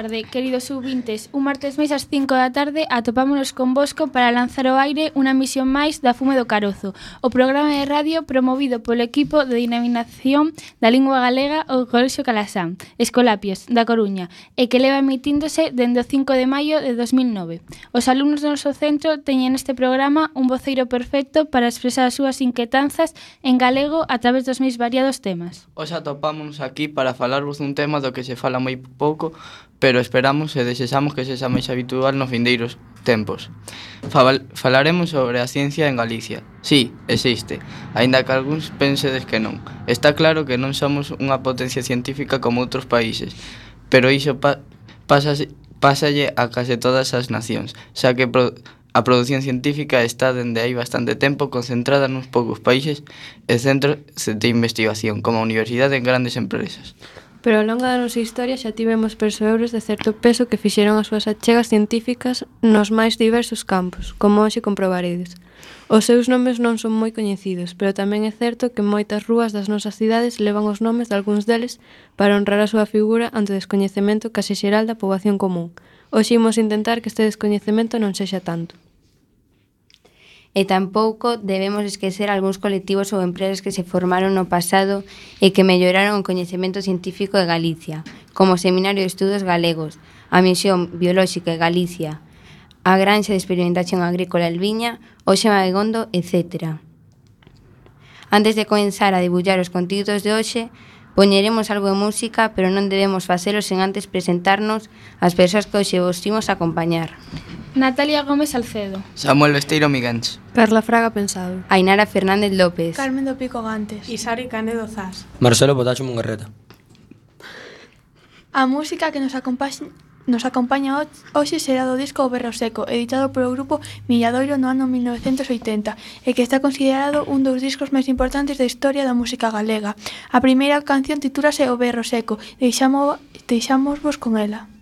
tarde, queridos subintes. Un martes máis ás 5 da tarde atopámonos con Bosco para lanzar ao aire unha misión máis da Fume do Carozo, o programa de radio promovido polo equipo de dinaminación da lingua galega o Colexo Calasán, Escolapios, da Coruña, e que leva emitíndose dende o 5 de maio de 2009. Os alumnos do noso centro teñen este programa un voceiro perfecto para expresar as súas inquetanzas en galego a través dos máis variados temas. Os atopámonos aquí para falarvos dun tema do que se fala moi pouco, pero esperamos e desexamos que sexa máis habitual nos vindeiros tempos. Fabal, falaremos sobre a ciencia en Galicia. Sí, existe, aínda que algúns pensedes que non. Está claro que non somos unha potencia científica como outros países, pero iso pa, pasa, pásalle a case todas as nacións, xa que pro, a produción científica está dende hai bastante tempo concentrada nuns poucos países e centros de investigación, como universidades en grandes empresas. Pero ao longo da nosa historia xa tivemos persoeiros de certo peso que fixeron as súas achegas científicas nos máis diversos campos, como hoxe comprobaredes. Os seus nomes non son moi coñecidos, pero tamén é certo que moitas rúas das nosas cidades levan os nomes de algúns deles para honrar a súa figura ante o descoñecemento case xeral da poboación común. Hoxe imos intentar que este descoñecemento non sexa tanto e tampouco debemos esquecer algúns colectivos ou empresas que se formaron no pasado e que melloraron o coñecemento científico de Galicia, como o Seminario de Estudos Galegos, a Misión Biolóxica de Galicia, a Granxa de Experimentación Agrícola Elviña, Oxe Madegondo, etc. Antes de comenzar a debullar os contidos de hoxe, Poñeremos algo de música, pero non debemos facelo sen antes presentarnos as persoas que hoxe vos imos acompañar. Natalia Gómez Alcedo. Samuel Besteiro Miguens. Carla Fraga Pensado. Ainara Fernández López. Carmen do Pico Gantes. Isari Canedo Zas. Marcelo Botacho Mungarreta. A música que nos acompaña nos acompaña hoxe será do disco O Berro Seco, editado polo grupo Milladoiro no ano 1980, e que está considerado un dos discos máis importantes da historia da música galega. A primeira canción titúrase O Berro Seco, deixamos, deixamos vos con ela.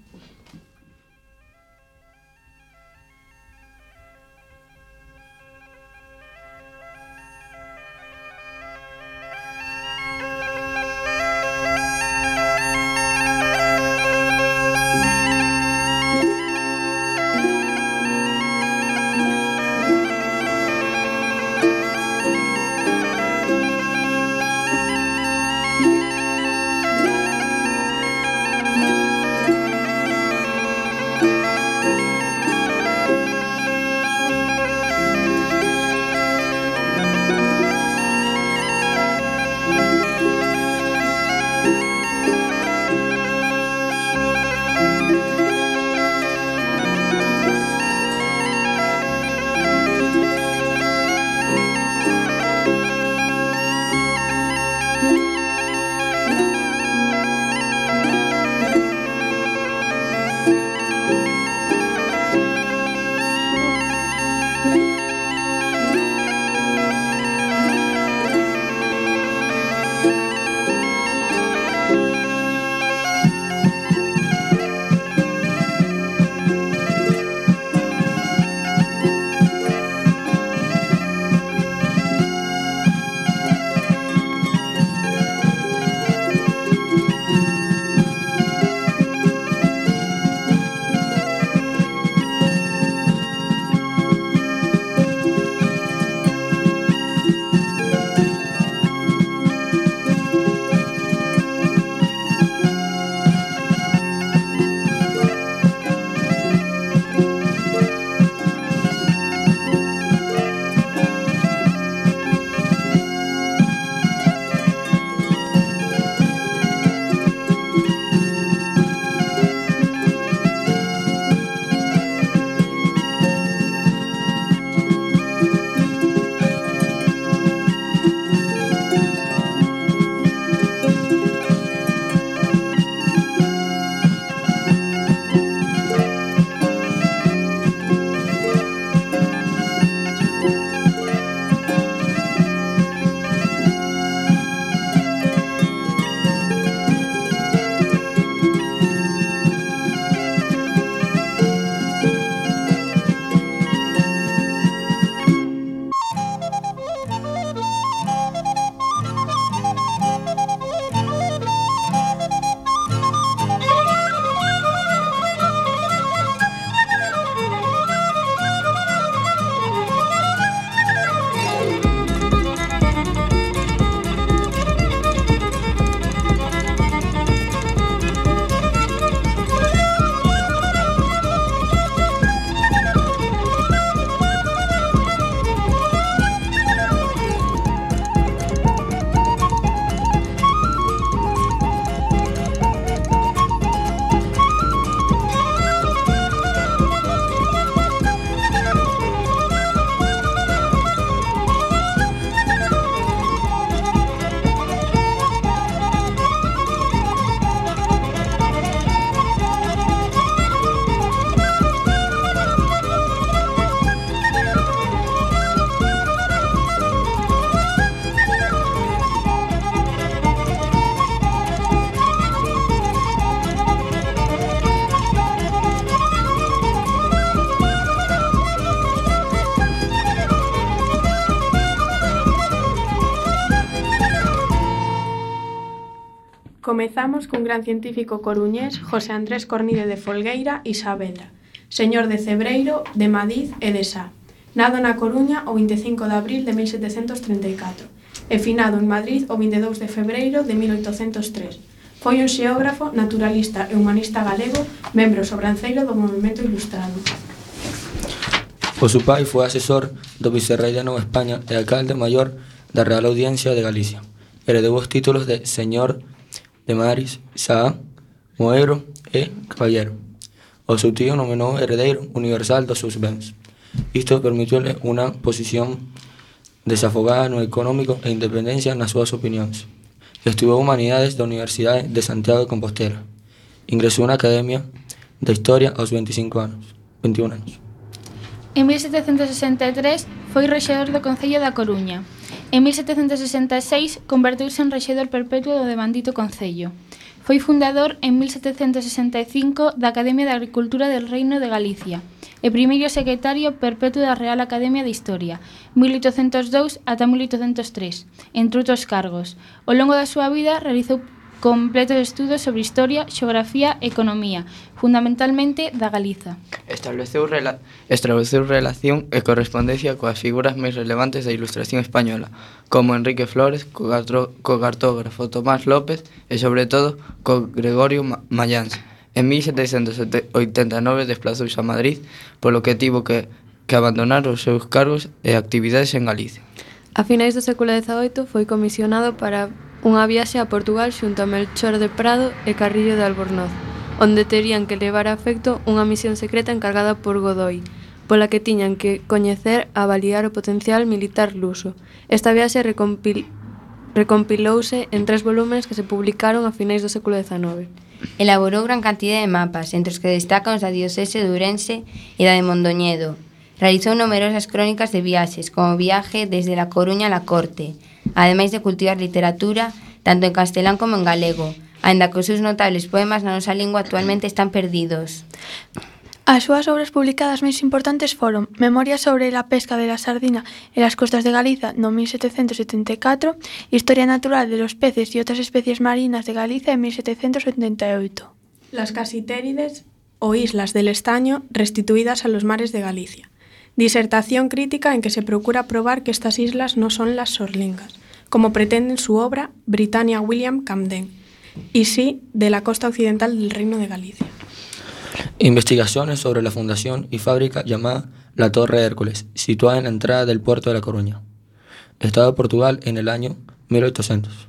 Comezamos cun gran científico coruñés, José Andrés Cornide de Folgueira e Saavedra, señor de Cebreiro, de Madiz e de Sá. Nado na Coruña o 25 de abril de 1734 e finado en Madrid o 22 de febreiro de 1803. Foi un xeógrafo, naturalista e humanista galego, membro sobranceiro do Movimento Ilustrado. O seu pai foi asesor do vicerrei de Nova España e alcalde maior da Real Audiencia de Galicia. Heredou os títulos de señor de Maris, Isaac, Moero e Caballero. O seu tío nomenou heredero universal dos seus bens. Isto permitiole unha posición desafogada no económico e independencia nas súas opinións. Estudou Humanidades da Universidade de Santiago de Compostela. Ingresou na Academia de Historia aos 25 anos, 21 anos. En 1763 foi rexedor do Concello da Coruña En 1766 converteuse en rexedor perpetuo do devandito Concello. Foi fundador en 1765 da Academia de Agricultura del Reino de Galicia e primeiro secretario perpetuo da Real Academia de Historia, 1802 ata 1803, entre outros cargos. Ao longo da súa vida realizou completos estudos sobre historia, xeografía e economía, fundamentalmente da Galiza. Estableceu, rela estableceu relación e correspondencia coas figuras máis relevantes da ilustración española, como Enrique Flores, co, co cartógrafo Tomás López e, sobre todo, co Gregorio Ma Mayans. En 1789 desplazouse a Madrid, polo que tivo que, que abandonar os seus cargos e actividades en Galicia. A finais do século XVIII foi comisionado para unha viaxe a Portugal xunto a Melchor de Prado e Carrillo de Albornoz, onde terían que levar a efecto unha misión secreta encargada por Godoy, pola que tiñan que coñecer e avaliar o potencial militar luso. Esta viaxe recompil recompilouse en tres volumes que se publicaron a finais do século XIX. Elaborou gran cantidade de mapas, entre os que destacan os da diocese de Ourense e da de Mondoñedo. Realizou numerosas crónicas de viaxes, como viaje desde La Coruña a La Corte, ademais de cultivar literatura, tanto en castelán como en galego, aínda que os seus notables poemas na nosa lingua actualmente están perdidos. As súas obras publicadas máis importantes foron Memoria sobre la pesca de la sardina e las costas de Galiza no 1774, Historia natural de los peces e outras especies marinas de Galiza en 1778. Las casitérides o islas del estaño restituidas a los mares de Galicia. Disertación crítica en que se procura probar que estas islas no son las sorlingas, como pretende en su obra Britannia William Camden, y sí de la costa occidental del Reino de Galicia. Investigaciones sobre la fundación y fábrica llamada La Torre Hércules, situada en la entrada del puerto de La Coruña, Estado de Portugal en el año 1800.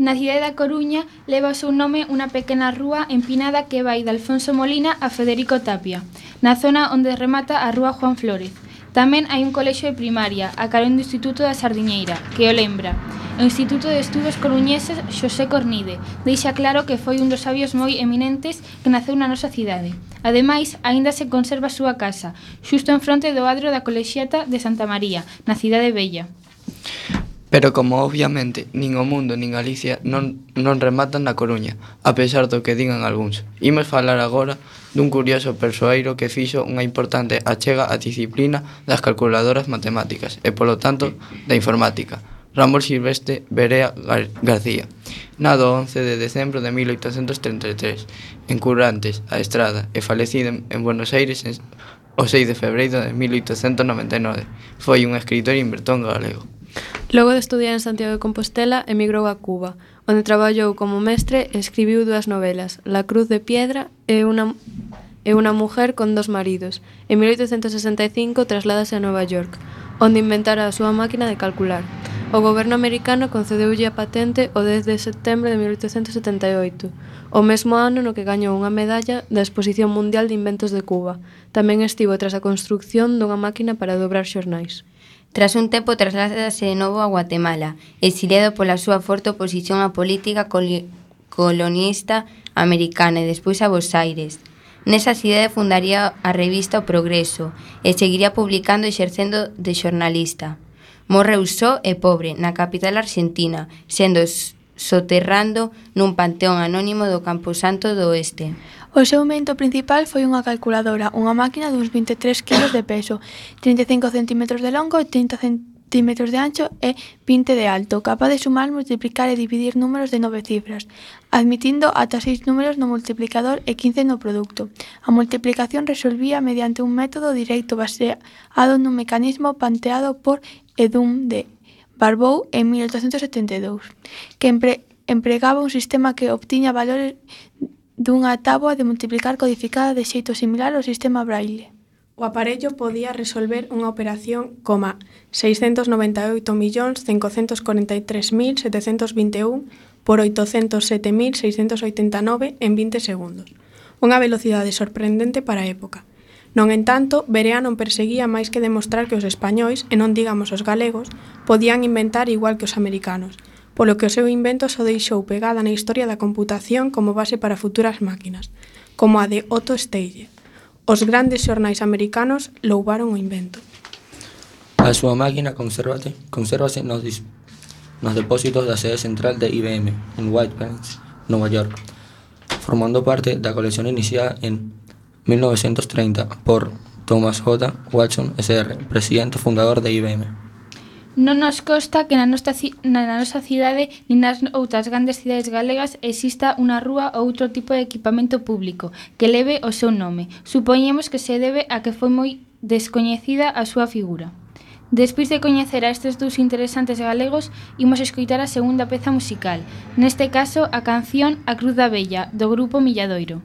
Na cidade da Coruña leva o seu nome unha pequena rúa empinada que vai de Alfonso Molina a Federico Tapia, na zona onde remata a rúa Juan Flores. Tamén hai un colexio de primaria, a carón do Instituto da Sardiñeira, que o lembra. O Instituto de Estudos Coruñeses Xosé Cornide deixa claro que foi un dos sabios moi eminentes que naceu na nosa cidade. Ademais, aínda se conserva a súa casa, xusto en fronte do adro da Colexiata de Santa María, na cidade Bella. Pero como obviamente nin o mundo nin Galicia non, non rematan na Coruña, a pesar do que digan algúns. Imos falar agora dun curioso persoeiro que fixo unha importante achega á disciplina das calculadoras matemáticas e, polo tanto, da informática. Ramón Silvestre Berea Gar García, nado 11 de decembro de 1833, en Currantes, a Estrada, e falecido en Buenos Aires en o 6 de febreiro de 1899. Foi un escritor e invertón galego. Logo de estudiar en Santiago de Compostela, emigrou a Cuba, onde traballou como mestre e escribiu dúas novelas, La Cruz de Piedra e Una, e una mujer con dos maridos. En 1865 trasladase a Nova York, onde inventara a súa máquina de calcular. O goberno americano concedeulle a patente o 10 de setembro de 1878, o mesmo ano no que gañou unha medalla da Exposición Mundial de Inventos de Cuba. Tamén estivo tras a construción dunha máquina para dobrar xornais. Tras un tempo trasládase de novo a Guatemala, exiliado pola súa forte oposición á política colonista americana e despois a Bos Aires. Nesa cidade fundaría a revista O Progreso e seguiría publicando e exercendo de xornalista. Morreu só e pobre na capital argentina, sendo soterrando nun panteón anónimo do Camposanto do Oeste. O seu mento principal foi unha calculadora, unha máquina duns 23 kg de peso, 35 cm de longo e 30 cm de ancho e 20 de alto, capaz de sumar, multiplicar e dividir números de nove cifras, admitindo ata seis números no multiplicador e 15 no produto. A multiplicación resolvía mediante un método directo baseado nun mecanismo panteado por Edum de Barbou en 1872, que empre empregaba un sistema que obtiña valores dunha táboa de multiplicar codificada de xeito similar ao sistema Braille. O aparello podía resolver unha operación coma 698.543.721 por 807.689 en 20 segundos, unha velocidade sorprendente para a época. Non entanto, Berea non perseguía máis que demostrar que os españois, e non digamos os galegos, podían inventar igual que os americanos – polo que o seu invento só deixou pegada na historia da computación como base para futuras máquinas, como a de Otto Steyer. Os grandes xornais americanos loubaron o invento. A súa máquina consérvate, consérvase nos, dis, nos depósitos da sede central de IBM en White Plains, Nova York, formando parte da colección iniciada en 1930 por Thomas J. Watson, Sr., presidente fundador de IBM. Non nos consta que na nosa, na nosa cidade nin nas outras grandes cidades galegas exista unha rúa ou outro tipo de equipamento público que leve o seu nome. Supoñemos que se debe a que foi moi descoñecida a súa figura. Despois de coñecer a estes dous interesantes galegos, imos escoitar a segunda peza musical, neste caso a canción A Cruz da Bella, do grupo Milladoiro.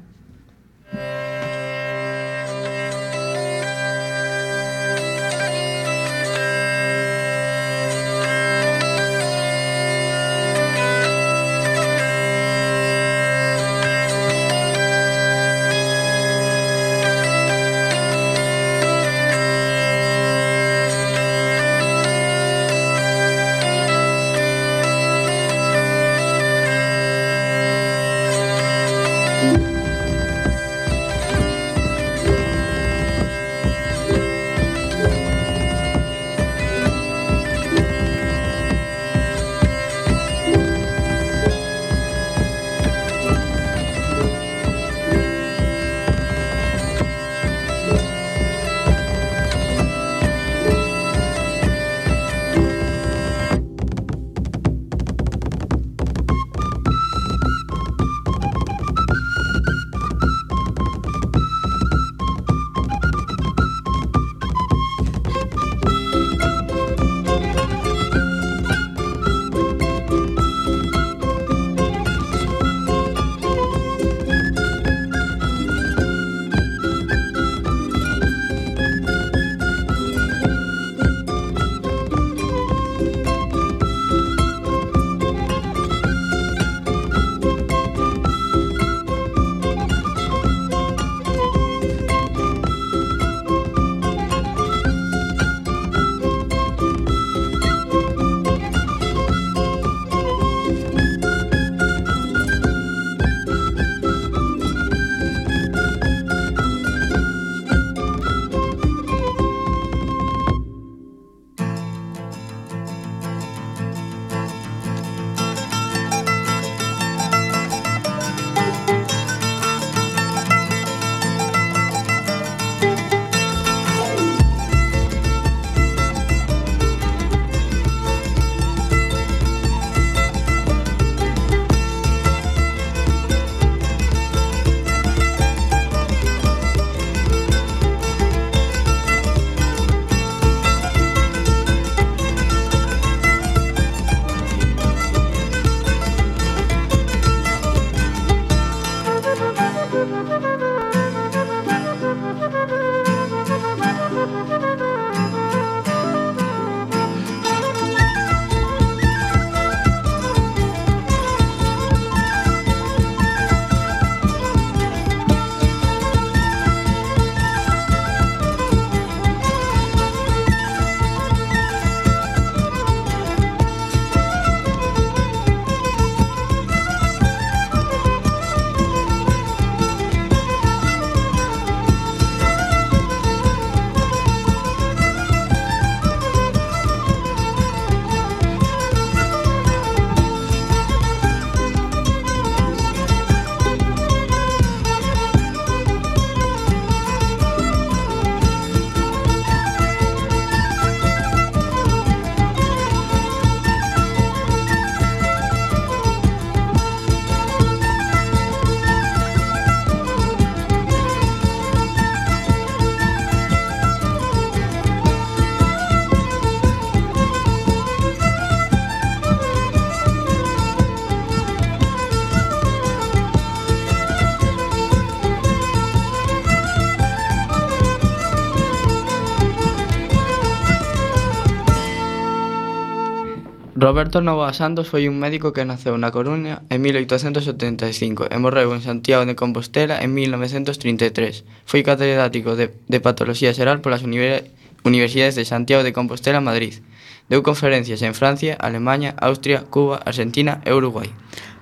Roberto Novoa Santos foi un médico que naceu na Coruña en 1875 e morreu en Santiago de Compostela en 1933. Foi catedrático de, de Patología Xeral polas univers, Universidades de Santiago de Compostela e Madrid. Deu conferencias en Francia, Alemanha, Austria, Cuba, Argentina e Uruguai.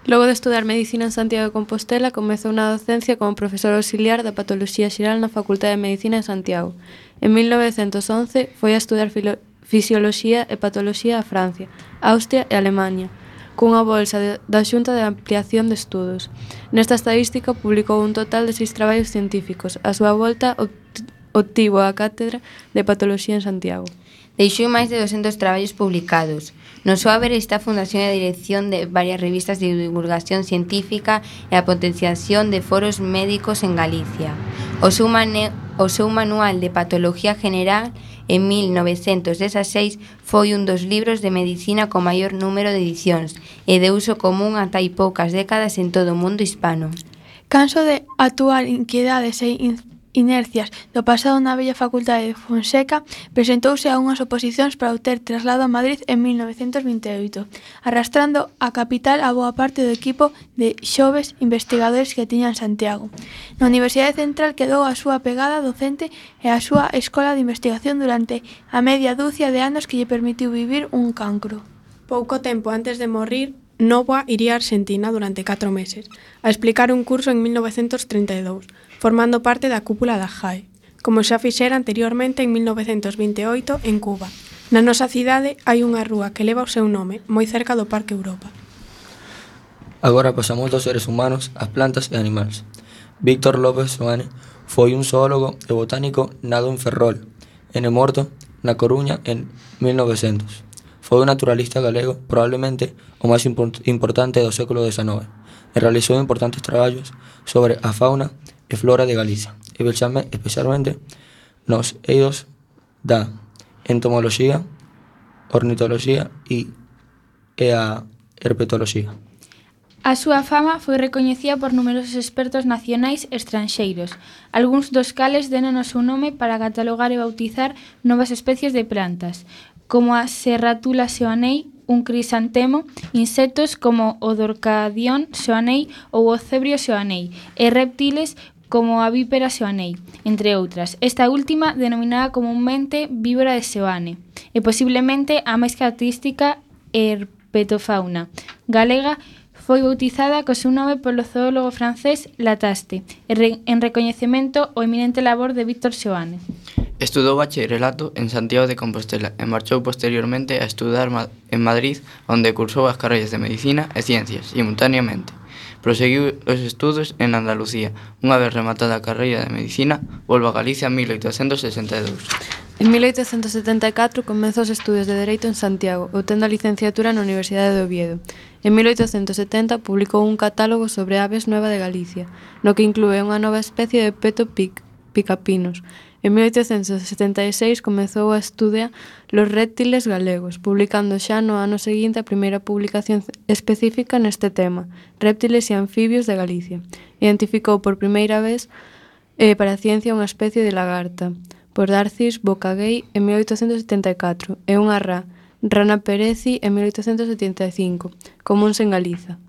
Logo de estudar Medicina en Santiago de Compostela, comezou na docencia como profesor auxiliar da Patología Xeral na Facultade de Medicina de Santiago. En 1911 foi a estudar Fisioloxía e Patoloxía a Francia, Austria e Alemania, cunha bolsa de, da Xunta de Ampliación de Estudos. Nesta estadística publicou un total de seis traballos científicos. A súa volta obtivo a Cátedra de Patoloxía en Santiago. Deixou máis de 200 traballos publicados. No seu haber está a fundación e a dirección de varias revistas de divulgación científica e a potenciación de foros médicos en Galicia. O seu, mane o seu manual de patología general en 1916 foi un dos libros de medicina co maior número de edicións e de uso común ata hai poucas décadas en todo o mundo hispano. Canso de actuar inquiedades e Inercias do pasado na vella facultade de Fonseca presentouse a unhas oposicións para obter traslado a Madrid en 1928, arrastrando a capital a boa parte do equipo de xoves investigadores que tiñan Santiago. Na Universidade Central quedou a súa pegada docente e a súa escola de investigación durante a media dúcia de anos que lle permitiu vivir un cancro. Pouco tempo antes de morrir, Novoa iría a Argentina durante catro meses a explicar un curso en 1932, formando parte da cúpula da JAE, como xa fixera anteriormente en 1928 en Cuba. Na nosa cidade hai unha rúa que leva o seu nome, moi cerca do Parque Europa. Agora pasamos dos seres humanos ás plantas e animais. Víctor López Soane foi un zoólogo e botánico nado en Ferrol, e morto na Coruña en 1900 foi un naturalista galego probablemente o máis importante do século XIX e realizou importantes traballos sobre a fauna e flora de Galicia, especialmente nos eidos da entomoloxía, ornitoloxía e, e a herpetoloxía. A súa fama foi recoñecida por numerosos expertos nacionais e estranxeiros, algúns dos cales denan o seu nome para catalogar e bautizar novas especies de plantas como a serratula seoanei, un crisantemo, insectos como o dorcadión seoanei ou o cebrio seoanei, e reptiles como a vípera seoanei, entre outras. Esta última denominada comúnmente víbora de seoane e posiblemente a máis característica herpetofauna galega foi bautizada co seu nome polo zoólogo francés Lataste, en recoñecemento ao eminente labor de Víctor Seoane. Estudou bacharelato en Santiago de Compostela e marchou posteriormente a estudar en Madrid, onde cursou as carreiras de Medicina e Ciencias simultaneamente. Proseguiu os estudos en Andalucía. Unha vez rematada a carreira de Medicina, volve a Galicia en 1862. En 1874 comeza os estudos de Dereito en Santiago, obtendo a licenciatura na Universidade de Oviedo. En 1870 publicou un catálogo sobre aves nueva de Galicia, no que inclúe unha nova especie de peto pic, Picapinos. En 1876 comezou a estudia los réptiles galegos, publicando xa no ano seguinte a primeira publicación específica neste tema, Réptiles e anfibios de Galicia. Identificou por primeira vez eh, para a ciencia unha especie de lagarta, por Darcis Bocaguei en 1874, e unha rá, Rana Perezi en 1875, comuns en Galiza.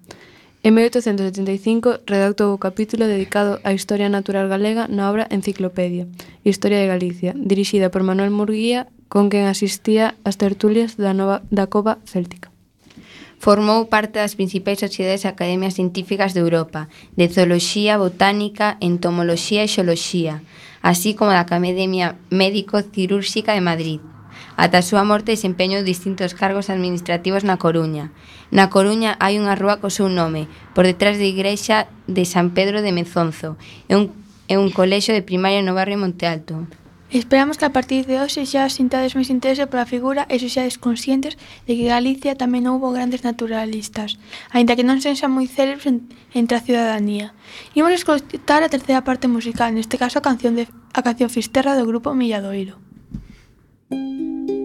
En 1875 redactou o capítulo dedicado á historia natural galega na obra Enciclopedia, Historia de Galicia, dirixida por Manuel Murguía, con quen asistía ás tertulias da, nova, da cova céltica. Formou parte das principais sociedades academias científicas de Europa, de Zooloxía, Botánica, Entomoloxía e Xoloxía, así como da Academia Médico-Cirúrxica de Madrid, Ata a súa morte desempeñou distintos cargos administrativos na Coruña. Na Coruña hai unha rúa co seu nome, por detrás da igrexa de San Pedro de Mezonzo, e un, e un colexo de primaria no barrio Monte Alto. Esperamos que a partir de hoxe xa sintades máis interese pola figura e sexades conscientes de que Galicia tamén houbo grandes naturalistas, aínda que non sen xa moi célebres entre a ciudadanía. Imos escoitar a terceira parte musical, neste caso a canción de a canción Fisterra do grupo Milladoiro. Música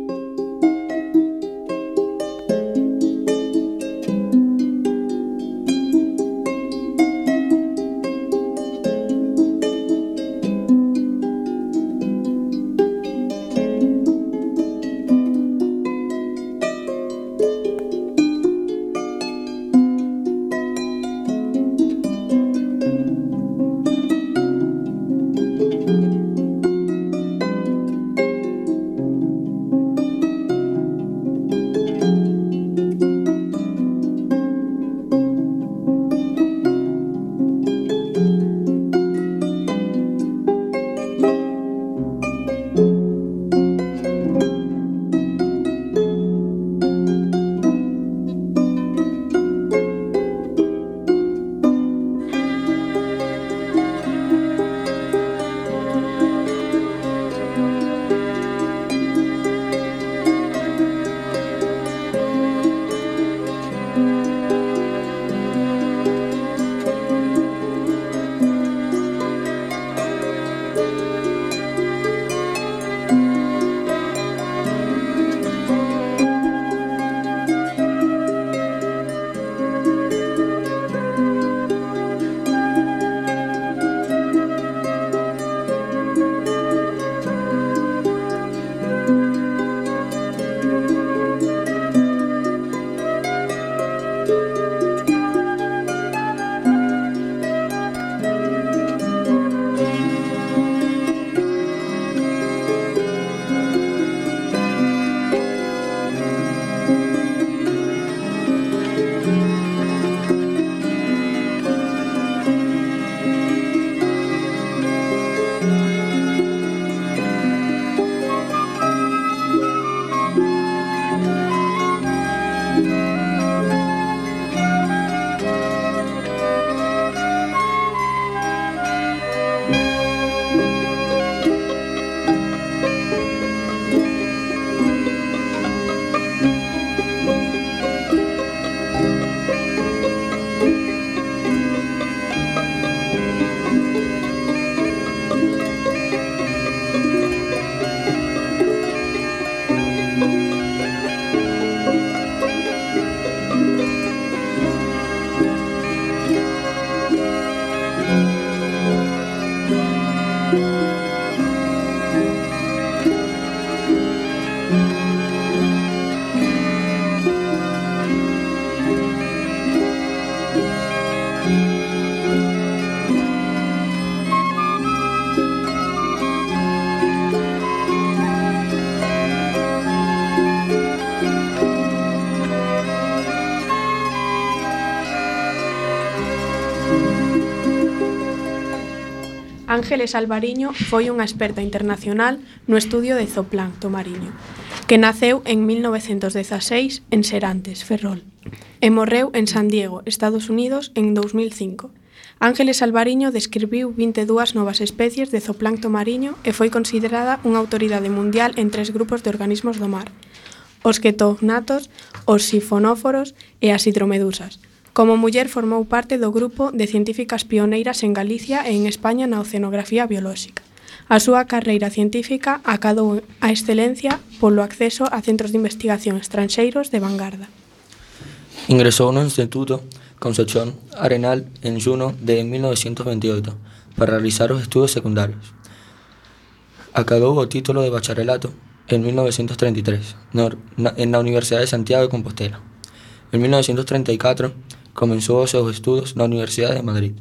Ángeles Alvariño foi unha experta internacional no estudio de zooplancto mariño, que naceu en 1916 en Serantes, Ferrol, e morreu en San Diego, Estados Unidos, en 2005. Ángeles Alvariño describiu 22 novas especies de zooplancto mariño e foi considerada unha autoridade mundial en tres grupos de organismos do mar, os ketognatos, os sifonóforos e as hidromedusas, Como muller formou parte do grupo de científicas pioneiras en Galicia e en España na oceanografía biolóxica. A súa carreira científica acadou a excelencia polo acceso a centros de investigación estranxeiros de vanguarda. Ingresou no Instituto Concepción Arenal en xuno de 1928 para realizar os estudos secundarios. Acadou o título de bacharelato en 1933 na Universidade de Santiago de Compostela. En 1934 comenzó sus estudios en la Universidad de Madrid.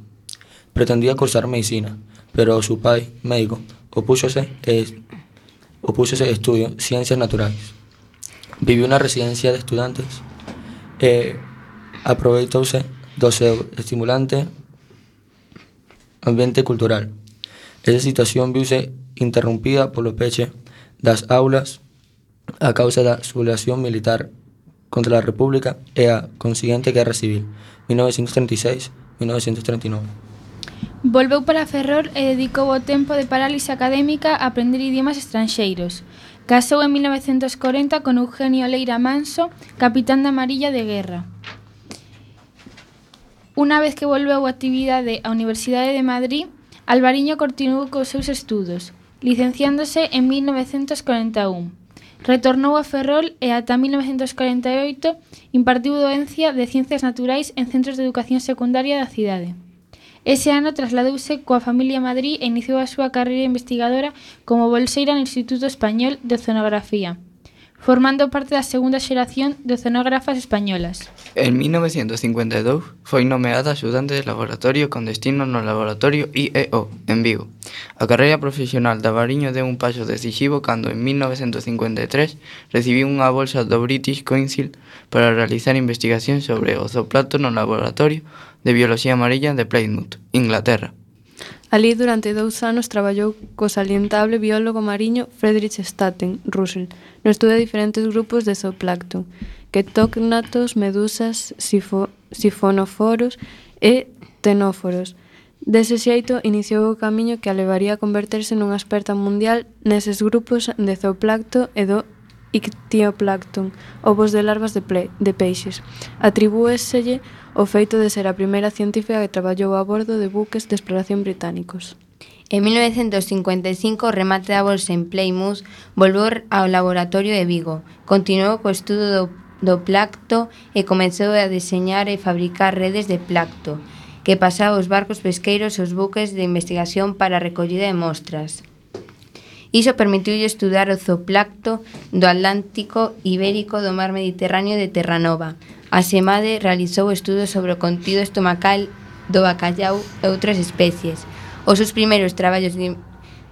Pretendía cursar medicina, pero su padre, médico, opúsose, eh, opúsose a estudios ciencias naturales. Vivió una residencia de estudiantes, eh, aprovechóse doce estimulante ambiente cultural. Esa situación viuse interrumpida por los peches das aulas a causa da sublevación militar contra a República e a consiguiente Guerra Civil, 1936-1939. Volveu para Ferrol e dedicou o tempo de parálise académica a aprender idiomas estranxeiros. Casou en 1940 con Eugenio Leira Manso, capitán da Marilla de Guerra. Una vez que volveu a actividade á Universidade de Madrid, Alvariño continuou cos seus estudos, licenciándose en 1941. Retornou a Ferrol e ata 1948 impartiu doencia de Ciencias Naturais en centros de educación secundaria da cidade. Ese ano trasladouse coa familia a Madrid e iniciou a súa carreira investigadora como bolseira no Instituto Español de Oceanografía formando parte da segunda xeración de oceanógrafas españolas. En 1952 foi nomeada axudante de laboratorio con destino no laboratorio IEO, en Vigo. A carreira profesional da Bariño deu un paso decisivo cando en 1953 recibiu unha bolsa do British Council para realizar investigación sobre o zooplato no laboratorio de bioloxía amarilla de Plymouth, Inglaterra. Alí durante dous anos traballou co salientable biólogo mariño Friedrich Staten Russell no estudo de diferentes grupos de zooplancton, quetócnatos, medusas, sifo, sifonoforos e tenóforos. Dese xeito, iniciou o camiño que a levaría a converterse nunha experta mundial neses grupos de zooplancto e do ictioplancton, ovos de larvas de, ple, de peixes. Atribúeselle o feito de ser a primeira científica que traballou a bordo de buques de exploración británicos. En 1955 o remate da bolsa en Plymouth volveu ao laboratorio de Vigo. Continuou co estudo do, do placto e comezou a deseñar e fabricar redes de placto que pasaba os barcos pesqueiros e os buques de investigación para a recollida de mostras. Iso permitiulle estudar o zooplacto do Atlántico Ibérico do mar Mediterráneo de Terranova. Asemade, realizou estudos sobre o contido estomacal do bacallau e outras especies. Os seus primeiros traballos de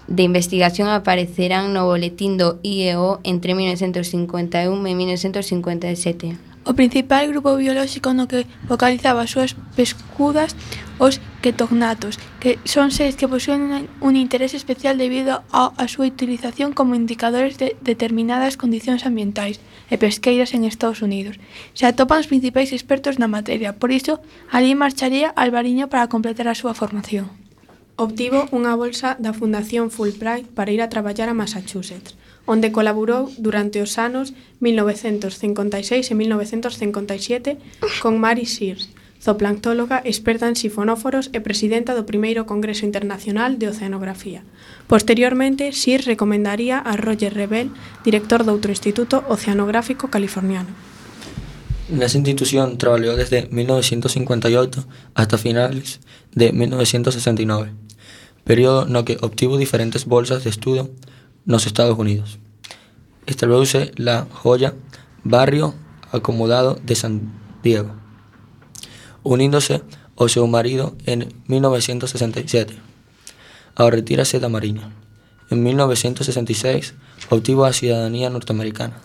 de investigación aparecerán no boletín do IEO entre 1951 e 1957. O principal grupo biolóxico no que focalizaba as súas pescudas os ketognatos, que son seres que posúen un interese especial debido á a súa utilización como indicadores de determinadas condicións ambientais e pesqueiras en Estados Unidos. Se atopan os principais expertos na materia, por iso, ali marcharía Alvariño para completar a súa formación. Obtivo unha bolsa da Fundación Fulbright para ir a traballar a Massachusetts, onde colaborou durante os anos 1956 e 1957 con Mary Sears, zooplanctóloga experta en sifonóforos e presidenta do primeiro Congreso Internacional de Oceanografía. Posteriormente, Sears recomendaría a Roger Rebel, director doutro Instituto Oceanográfico Californiano. Nesa institución traballou desde 1958 hasta finales de 1969, período no que obtivo diferentes bolsas de estudo nos Estados Unidos. Estableuse la joya Barrio Acomodado de San Diego, uníndose ao seu marido en 1967. Ao retírase da Mariña. En 1966 obtivo a cidadanía norteamericana.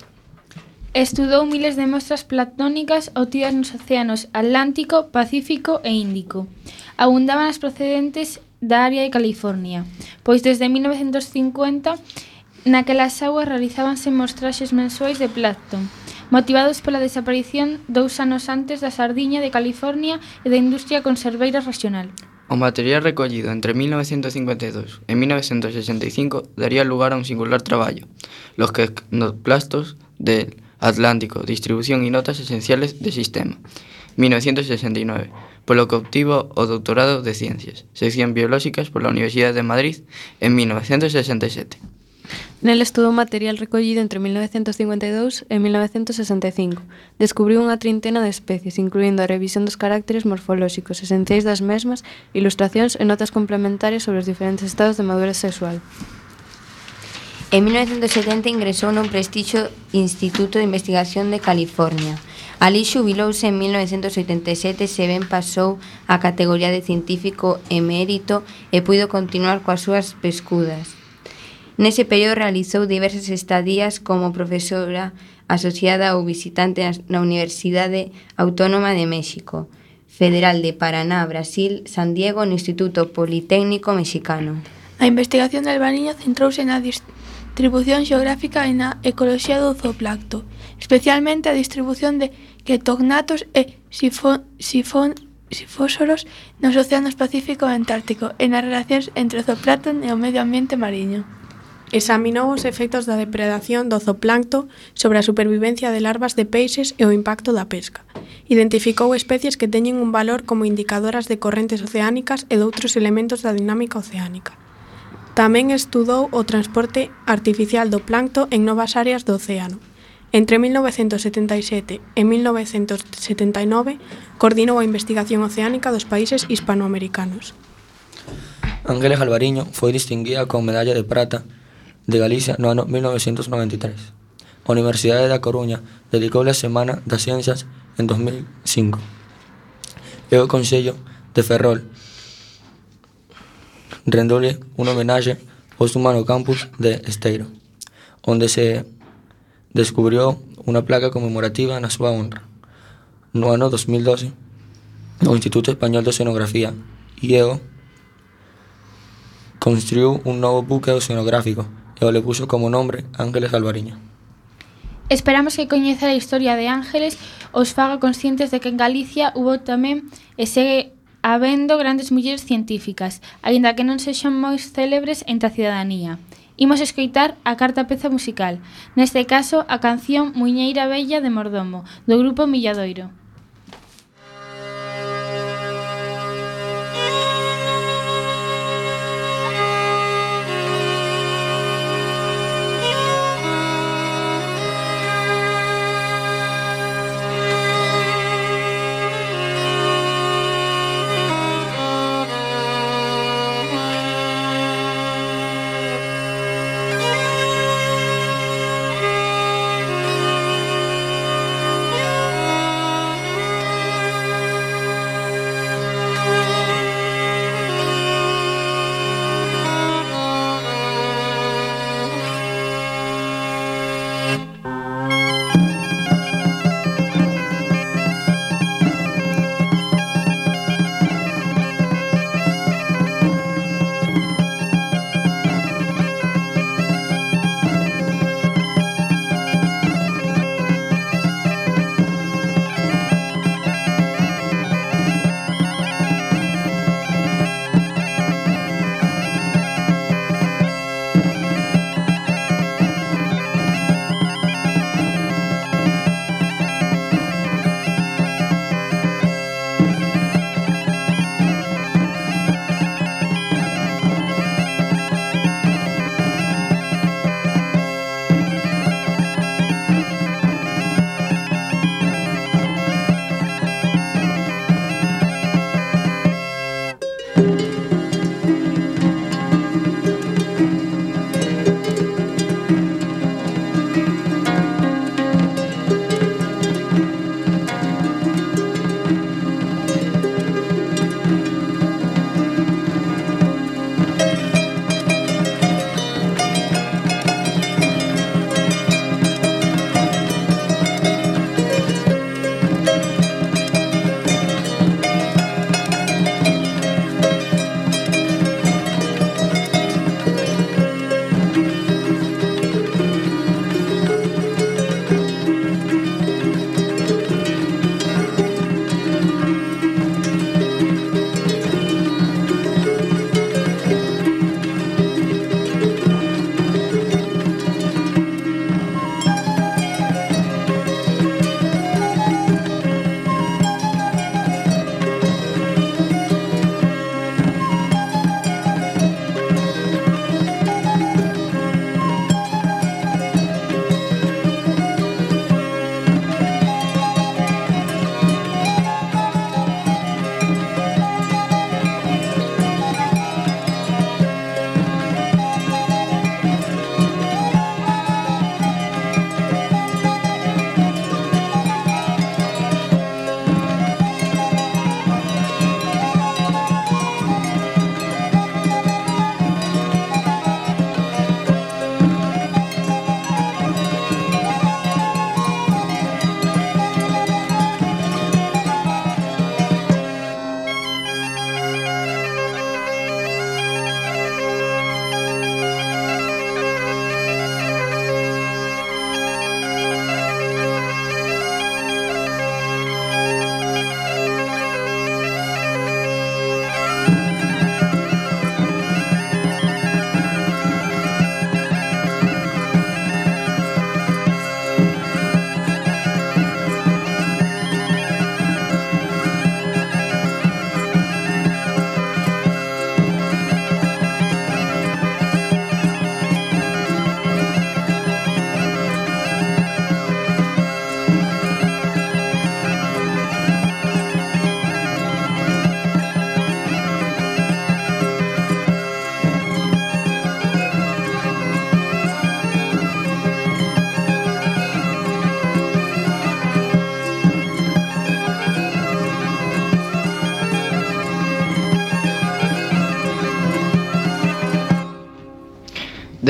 Estudou miles de mostras platónicas obtidas nos océanos Atlántico, Pacífico e Índico. Abundaban as procedentes da área de California, pois desde 1950 naquelas augas realizábanse mostraxes mensuais de plancton, motivados pola desaparición dous anos antes da sardiña de California e da industria conserveira regional. O material recollido entre 1952 e 1965 daría lugar a un singular traballo, los que plastos del Atlántico, distribución e notas esenciales de sistema, 1969, polo que obtivo o doutorado de Ciencias, sección biolóxicas pola Universidade de Madrid en 1967. Nel estudou material recollido entre 1952 e 1965. Descubriu unha trintena de especies, incluindo a revisión dos caracteres morfolóxicos esenciais das mesmas, ilustracións e notas complementarias sobre os diferentes estados de madurez sexual. En 1970 ingresou nun prestixo Instituto de Investigación de California. Alí xubilouse en 1987 se ben pasou a categoría de científico emérito e puido continuar coas súas pescudas. Nese período realizou diversas estadías como profesora asociada ou visitante na Universidade Autónoma de México, Federal de Paraná, Brasil, San Diego no Instituto Politécnico Mexicano. A investigación de Albaniño centrouse na distribución xeográfica e na ecoloxía do zooplacto, especialmente a distribución de ketognatos e sifón, sifón, sifósoros nos océanos Pacífico e Antártico e nas relacións entre o zooplancton e o medio ambiente mariño. Examinou os efectos da depredación do zooplancto sobre a supervivencia de larvas de peixes e o impacto da pesca. Identificou especies que teñen un valor como indicadoras de correntes oceánicas e doutros elementos da dinámica oceánica. Tamén estudou o transporte artificial do plancto en novas áreas do océano. Entre 1977 e 1979 coordinou a investigación oceánica dos países hispanoamericanos. Ángeles Alvariño foi distinguida con medalla de prata de Galicia no ano 1993. A Universidade da Coruña dedicou a Semana das Ciencias en 2005. E o Consello de Ferrol rendoule un homenaxe póstuma no campus de Esteiro, onde se descubrió unha placa conmemorativa na súa honra. No ano 2012, o Instituto Español de Oceanografía, IEO, construiu un novo buque oceanográfico e o le puxo como nombre Ángeles Alvariño. Esperamos que coñecer a historia de Ángeles os faga conscientes de que en Galicia hubo tamén e segue habendo grandes mulleres científicas, aínda que non sexan moi célebres entre a cidadanía. Imos escoitar a carta peza musical, neste caso a canción Muñeira Bella de Mordomo, do grupo Milladoiro.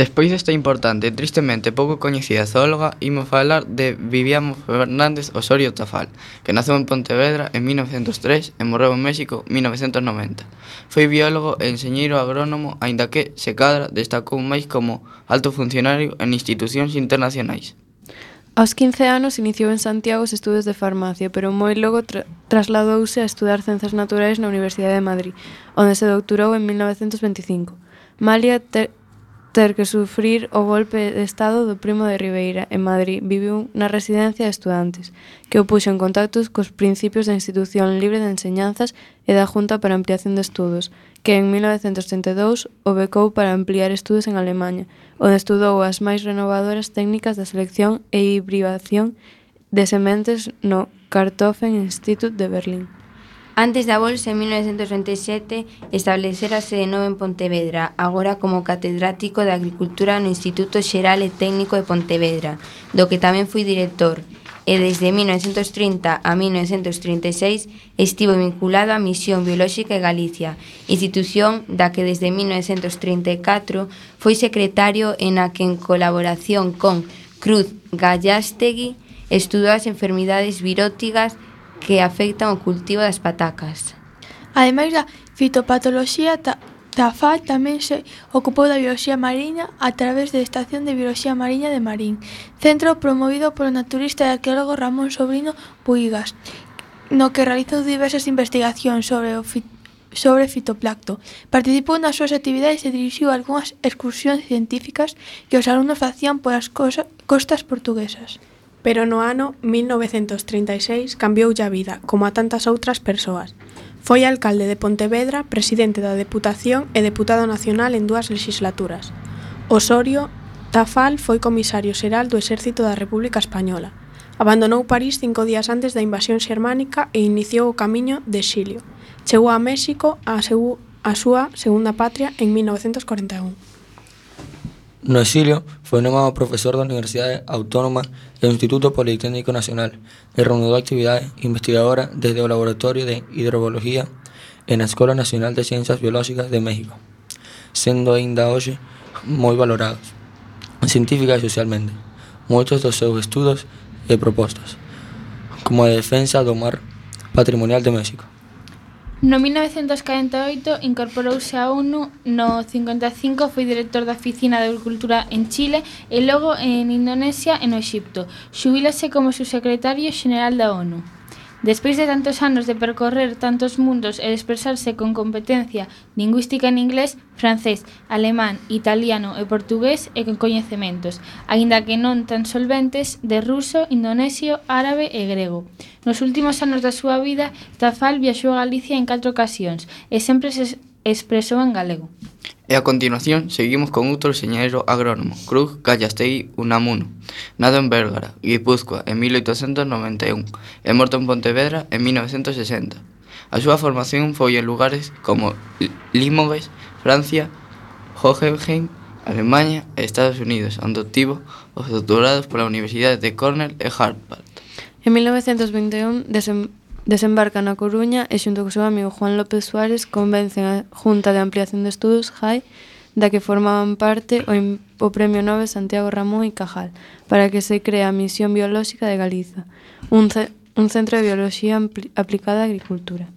Despois desta importante e tristemente pouco coñecida zoóloga, imos falar de Vivian Fernández Osorio Tafal, que naceu en Pontevedra en 1903 e morreu en México en 1990. Foi biólogo e enxeñeiro agrónomo, aínda que, se cadra, destacou máis como alto funcionario en institucións internacionais. Aos 15 anos iniciou en Santiago os estudos de farmacia, pero moi logo tra trasladouse a estudar Ciencias Naturais na Universidade de Madrid, onde se doutorou en 1925. Malia ter ter que sufrir o golpe de estado do primo de Ribeira en Madrid. Viviu na residencia de estudantes, que o puxo en contactos cos principios da Institución Libre de Enseñanzas e da Junta para Ampliación de Estudos, que en 1932 o becou para ampliar estudos en Alemanha, onde estudou as máis renovadoras técnicas da selección e hibridación de sementes no Kartoffen Institut de Berlín. Antes da bolsa, en 1927, establecerase de novo en Pontevedra, agora como catedrático de Agricultura no Instituto Xeral e Técnico de Pontevedra, do que tamén foi director, e desde 1930 a 1936 estivo vinculado á Misión Biolóxica de Galicia, institución da que desde 1934 foi secretario en a que en colaboración con Cruz Gallastegui estudou as enfermidades viróticas que afectan o cultivo das patacas. Ademais da fitopatoloxía, ta, Tafá tamén se ocupou da bioloxía mariña a través da Estación de Bioloxía Mariña de Marín, centro promovido polo naturista e arqueólogo Ramón Sobrino Puigas, no que realizou diversas investigacións sobre o fit sobre fitoplacto. Participou nas súas actividades e dirixiu algunhas excursións científicas que os alumnos facían polas costas portuguesas. Pero no ano 1936 cambioulle a vida, como a tantas outras persoas. Foi alcalde de Pontevedra, presidente da Deputación e deputado nacional en dúas legislaturas. Osorio Tafal foi comisario xeral do Exército da República Española. Abandonou París cinco días antes da invasión xermánica e iniciou o camiño de exilio. Chegou a México a, seu, a súa segunda patria en 1941. Noecilio fue nombrado profesor de la Universidad Autónoma del Instituto Politécnico Nacional. Reanudó actividades investigadoras desde el Laboratorio de Hidrobiología en la Escuela Nacional de Ciencias Biológicas de México, siendo ainda hoy muy valorados científica y socialmente. Muchos de sus estudios y propuestas, como la defensa do mar patrimonial de México. No 1948 incorporouse á ONU, no 55 foi director da Oficina de Agricultura en Chile e logo en Indonesia e no Exipto. Xubílase como subsecretario xeneral da ONU. Despois de tantos anos de percorrer tantos mundos e de expresarse con competencia lingüística en inglés, francés, alemán, italiano e portugués e con coñecementos, aínda que non tan solventes, de ruso, indonesio, árabe e grego. Nos últimos anos da súa vida, Tafal viaxou a Galicia en catro ocasións e sempre se expresou en galego. E a continuación seguimos con outro señeiro agrónomo, Cruz Gallastegui Unamuno, nado en Bérgara, Guipúzcoa, en 1891 e morto en Pontevedra en 1960. A súa formación foi en lugares como Limoges, Francia, Hohenheim, Alemanha e Estados Unidos, onde obtivo os doutorados pola Universidade de Cornell e Harvard. En 1921 desem Desembarca na Coruña e xunto co seu amigo Juan López Suárez convencen a Junta de Ampliación de Estudos, JAI, da que formaban parte o, o Premio Nobel Santiago Ramón y Cajal, para que se crea a Misión Biolóxica de Galiza, un, ce un centro de bioloxía aplicada á agricultura.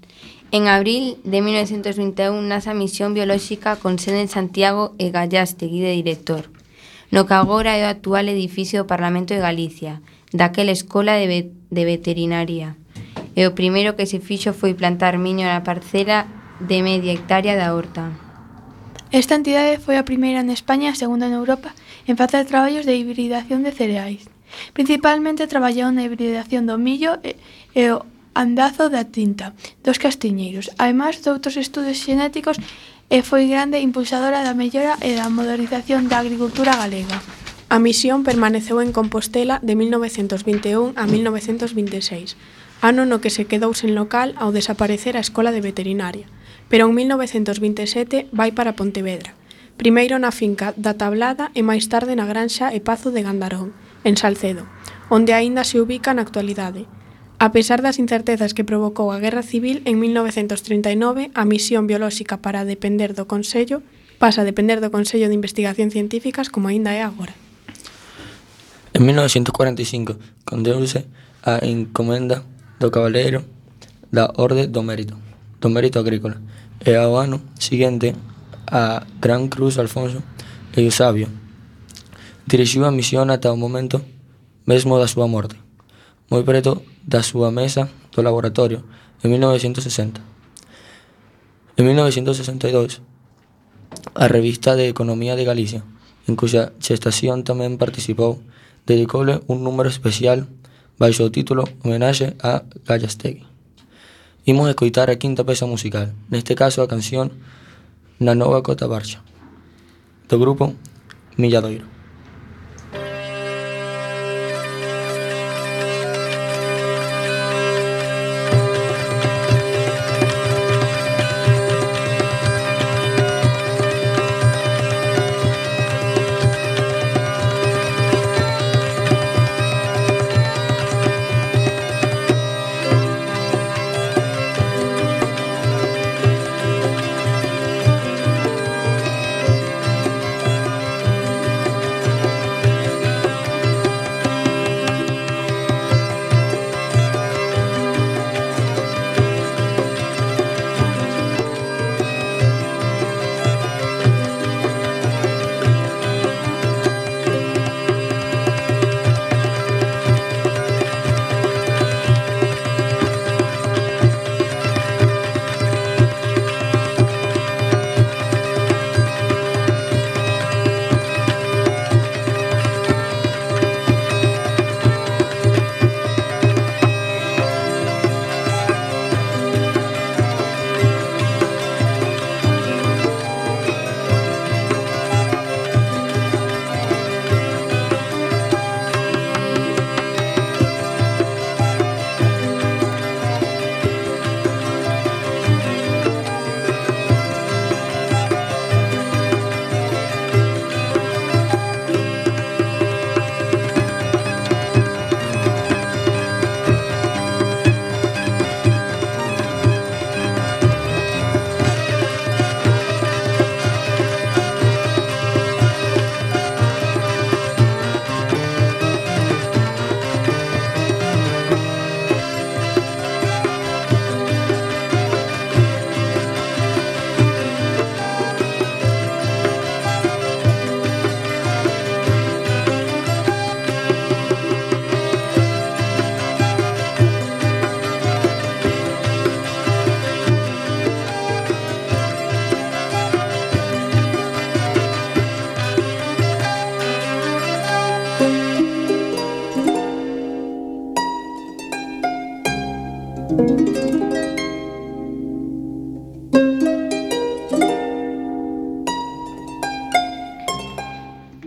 En abril de 1921 nace a Misión Biolóxica con sede en Santiago e Gallastegui de director, no que agora é o actual edificio do Parlamento de Galicia, daquela Escola de, Ve de Veterinaria e o primeiro que se fixo foi plantar miño na parcela de media hectárea da horta. Esta entidade foi a primeira en España e a segunda en Europa en facer traballos de hibridación de cereais. Principalmente traballou na hibridación do millo e, e o andazo da tinta dos castiñeiros, ademais outros estudos xenéticos e foi grande impulsadora da mellora e da modernización da agricultura galega. A misión permaneceu en Compostela de 1921 a 1926, ano no que se quedou sen local ao desaparecer a Escola de Veterinaria, pero en 1927 vai para Pontevedra, primeiro na finca da Tablada e máis tarde na granxa e Pazo de Gandarón, en Salcedo, onde aínda se ubica na actualidade. A pesar das incertezas que provocou a Guerra Civil en 1939, a misión biolóxica para depender do Consello pasa a depender do Consello de Investigación Científicas como aínda é agora. En 1945 condeuse a encomenda do Cabaleiro da Orde do Mérito, do Mérito Agrícola, e ao ano seguinte a Gran Cruz Alfonso e o Sabio. Dirixiu a misión ata o momento mesmo da súa morte, moi preto da súa mesa do laboratorio en 1960. En 1962, a revista de Economía de Galicia, en cuxa xestación tamén participou, dedicoule un número especial baixo o título Homenaxe a Gallastegui. Imos escoitar a quinta peza musical, neste caso a canción Na Nova Cota Barxa, do grupo Milladoiro.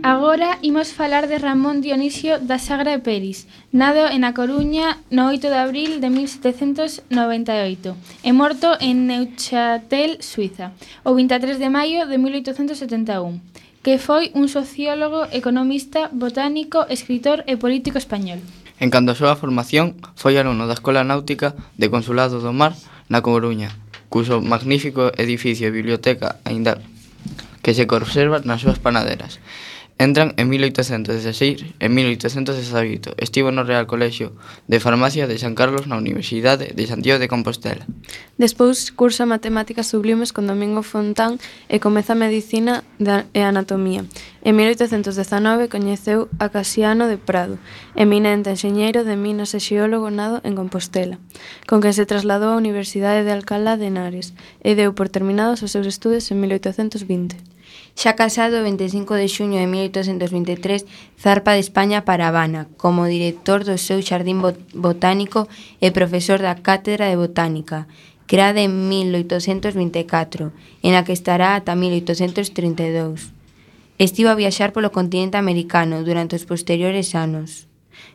Agora imos falar de Ramón Dionisio da Sagra de Peris, nado en A Coruña no 8 de abril de 1798 e morto en Neuchâtel, Suiza, o 23 de maio de 1871, que foi un sociólogo, economista, botánico, escritor e político español. En canto a súa formación, foi alumno da Escola Náutica de Consulado do Mar na Coruña, cuso magnífico edificio e biblioteca aínda que se conserva nas súas panaderas. Entran en 1816 e 1818 estivo no Real Colexio de Farmacia de San Carlos na Universidade de Santiago de Compostela. Despois cursa Matemáticas Sublimes con Domingo Fontán e comeza Medicina e Anatomía. En 1819 coñeceu a Casiano de Prado, eminente enxeñeiro de minas e xeólogo nado en Compostela, con quen se trasladou á Universidade de Alcalá de Henares e deu por terminados os seus estudos en 1820. Xa casado o 25 de xuño de 1823 zarpa de España para Habana como director do seu xardín botánico e profesor da Cátedra de Botánica creada en 1824, en a que estará ata 1832. Estivo a viaxar polo continente americano durante os posteriores anos.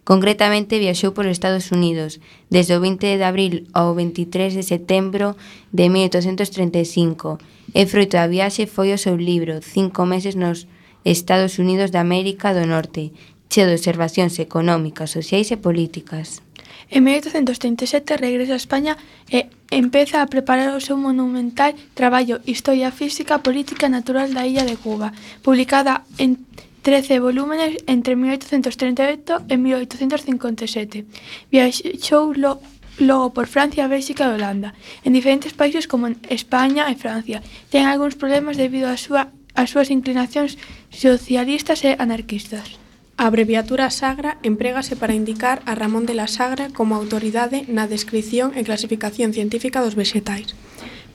Concretamente viaxou polos Estados Unidos desde o 20 de abril ao 23 de setembro de 1835 e froito da viaxe foi o seu libro Cinco meses nos Estados Unidos da América do Norte, cheo de observacións económicas, sociais e políticas. En 1837 regresa a España e empeza a preparar o seu monumental traballo Historia Física Política Natural da Illa de Cuba, publicada en Trece volúmenes entre mil oitocentos trinta e oito e mil oitocentos cincuenta e sete. Viaxou lo, logo por Francia, Bélxica e Holanda, en diferentes países como en España e Francia. Ten algúns problemas debido a súa, ás súas inclinacións socialistas e anarquistas. A abreviatura Sagra emprégase para indicar a Ramón de la Sagra como autoridade na descrición e clasificación científica dos vexetais.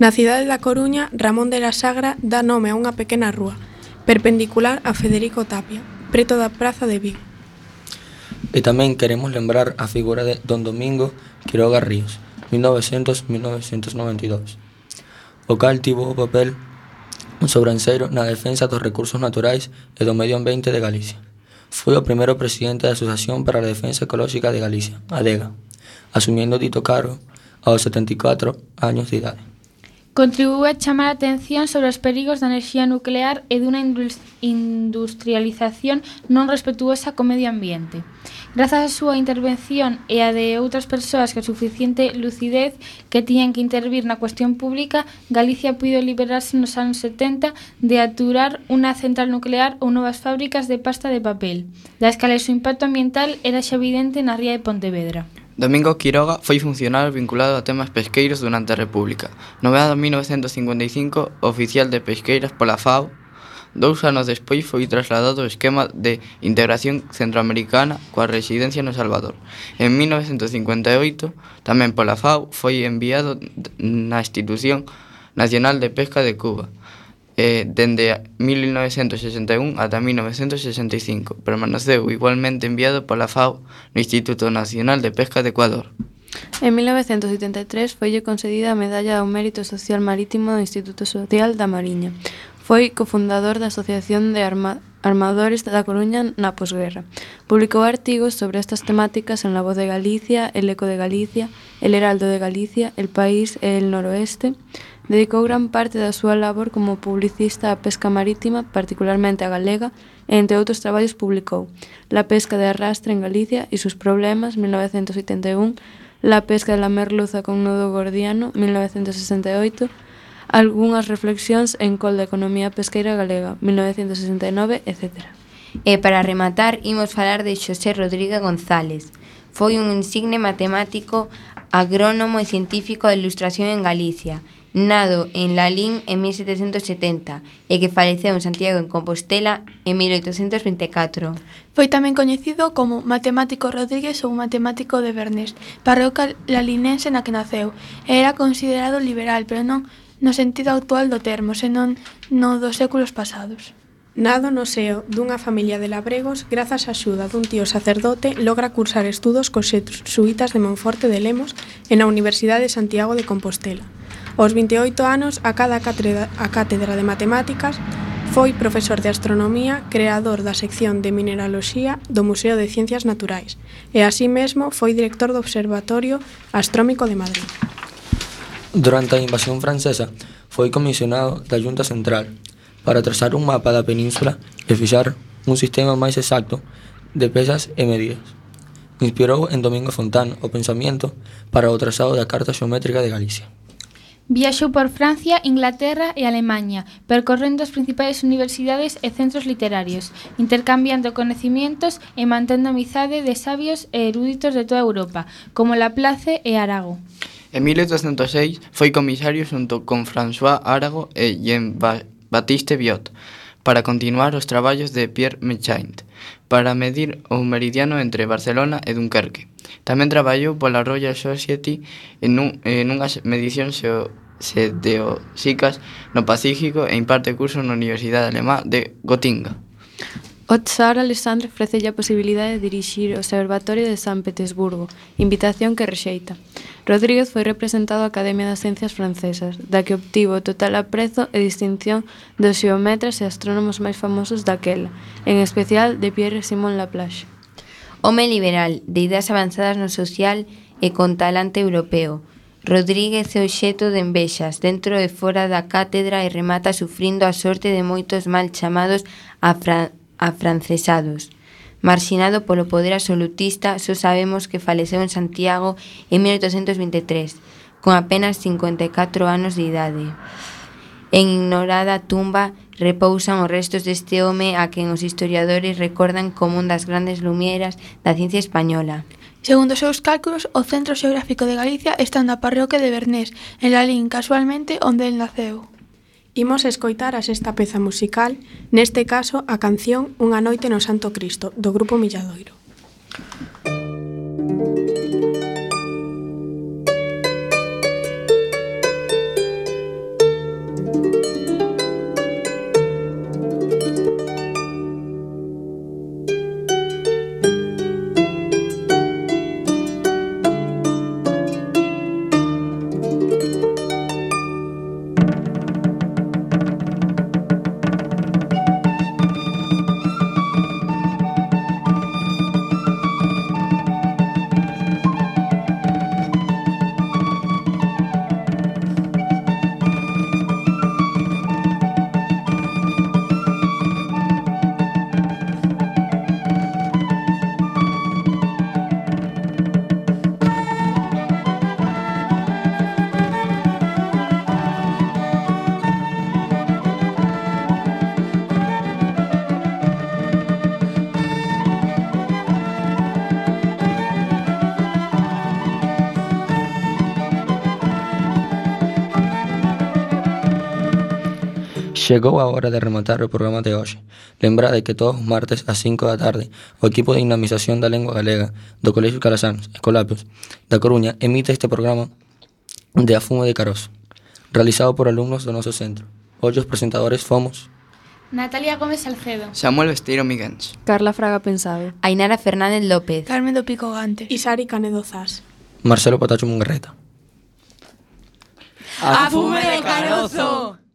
Na cidade da Coruña, Ramón de la Sagra dá nome a unha pequena rúa, perpendicular a Federico Tapia, preto da Praza de Vigo. E tamén queremos lembrar a figura de Don Domingo Quiroga Ríos, 1900-1992, o cal tivo o papel sobranceiro na defensa dos recursos naturais e do medio ambiente de Galicia. Foi o primeiro presidente da Asociación para a Defensa Ecolóxica de Galicia, ADEGA, asumiendo dito cargo aos 74 años de idade. Contribúe a chamar a atención sobre os perigos da enerxía nuclear e dunha industrialización non respetuosa co medio ambiente. Grazas á súa intervención e a de outras persoas que a suficiente lucidez que tiñan que intervir na cuestión pública, Galicia puido liberarse nos anos 70 de aturar unha central nuclear ou novas fábricas de pasta de papel, das cales o impacto ambiental era xa evidente na ría de Pontevedra. Domingo Quiroga foi funcionario vinculado a temas pesqueiros durante a República. Nomeado en 1955 oficial de pesqueiras pola FAO, dous anos despois foi trasladado ao esquema de integración centroamericana coa residencia no Salvador. En 1958, tamén pola FAO, foi enviado na Institución Nacional de Pesca de Cuba, Eh, e, dende 1961 ata 1965. Permaneceu igualmente enviado pola FAO no Instituto Nacional de Pesca de Ecuador. En 1973 foille concedida a Medalla ao Mérito Social Marítimo do Instituto Social da Mariña. Foi cofundador da Asociación de Arma Armadores da Coruña na posguerra. Publicou artigos sobre estas temáticas en La Voz de Galicia, El Eco de Galicia, El Heraldo de Galicia, El País e El Noroeste, Dedicou gran parte da súa labor como publicista á pesca marítima, particularmente a galega, e entre outros traballos publicou La pesca de arrastre en Galicia e sus problemas, 1971, La pesca de la merluza con nodo gordiano, 1968, Algúnas reflexións en col da economía pesqueira galega, 1969, etc. E para rematar, imos falar de Xosé Rodríguez González. Foi un insigne matemático, agrónomo e científico de ilustración en Galicia, nado en Lalín en 1770 e que faleceu en Santiago en Compostela en 1824. Foi tamén coñecido como Matemático Rodríguez ou Matemático de Bernés, parroca lalinense na que naceu. Era considerado liberal, pero non no sentido actual do termo, senón no dos séculos pasados. Nado no seo dunha familia de labregos, grazas á axuda dun tío sacerdote, logra cursar estudos cos xesuitas de Monforte de Lemos e na Universidade de Santiago de Compostela. Aos 28 anos acada a cátedra de Matemáticas Foi profesor de astronomía, creador da sección de mineraloxía do Museo de Ciencias Naturais e así mesmo foi director do Observatorio Astrómico de Madrid. Durante a invasión francesa foi comisionado da Junta Central para trazar un mapa da península e fixar un sistema máis exacto de pesas e medidas. Inspirou en Domingo Fontán o pensamento para o trazado da Carta Xeométrica de Galicia. Viaxou por Francia, Inglaterra e Alemanha, percorrendo as principais universidades e centros literarios, intercambiando coñecementos e mantendo amizade de sabios e eruditos de toda Europa, como Laplace e Arago. En 1806 foi comisario xunto con François Arago e Jean Baptiste Biot para continuar os traballos de Pierre Mechaint para medir o meridiano entre Barcelona e Dunkerque. Tamén traballou pola Royal Society en, un, en unhas medicións xeosícas no Pacífico e imparte curso na Universidade Alemá de Gotinga. O Tsar Alexandre ofrecelle a posibilidade de dirixir o Observatorio de San Petersburgo, invitación que rexeita. Rodríguez foi representado á Academia das Ciencias Francesas, da que obtivo total aprezo e distinción dos xeometras e astrónomos máis famosos daquela, en especial de Pierre-Simon Laplace. Home liberal, de ideas avanzadas no social e con talante europeo, Rodríguez é obxeto de envexas dentro e fora da cátedra e remata sufrindo a sorte de moitos mal chamados afra afrancesados. Marxinado polo poder absolutista, só sabemos que faleceu en Santiago en 1823, con apenas 54 anos de idade. En ignorada tumba repousan os restos deste home a quen os historiadores recordan como un das grandes lumieras da ciencia española. Segundo os seus cálculos, o Centro Xeográfico de Galicia está na parroquia de Bernés, en Lalín, casualmente onde el naceu. Imos escoitar a sexta peza musical, neste caso a canción Unha noite no Santo Cristo, do Grupo Milladoiro. Chegou a hora de rematar o programa de hoxe. Lembrade que todos os martes ás 5 da tarde o equipo de dinamización da lengua galega do Colexio Calasáns, Escolapios, da Coruña emite este programa de Afume de Caroz, realizado por alumnos do noso centro. Hoxe os presentadores fomos Natalia Gómez Salcedo. Samuel Besteiro Miguens Carla Fraga Pensado. Ainara Fernández López. Carmen do Pico Gante. Isari Canedo Zas Marcelo Patacho Mungarreta. ¡A fume de carozo!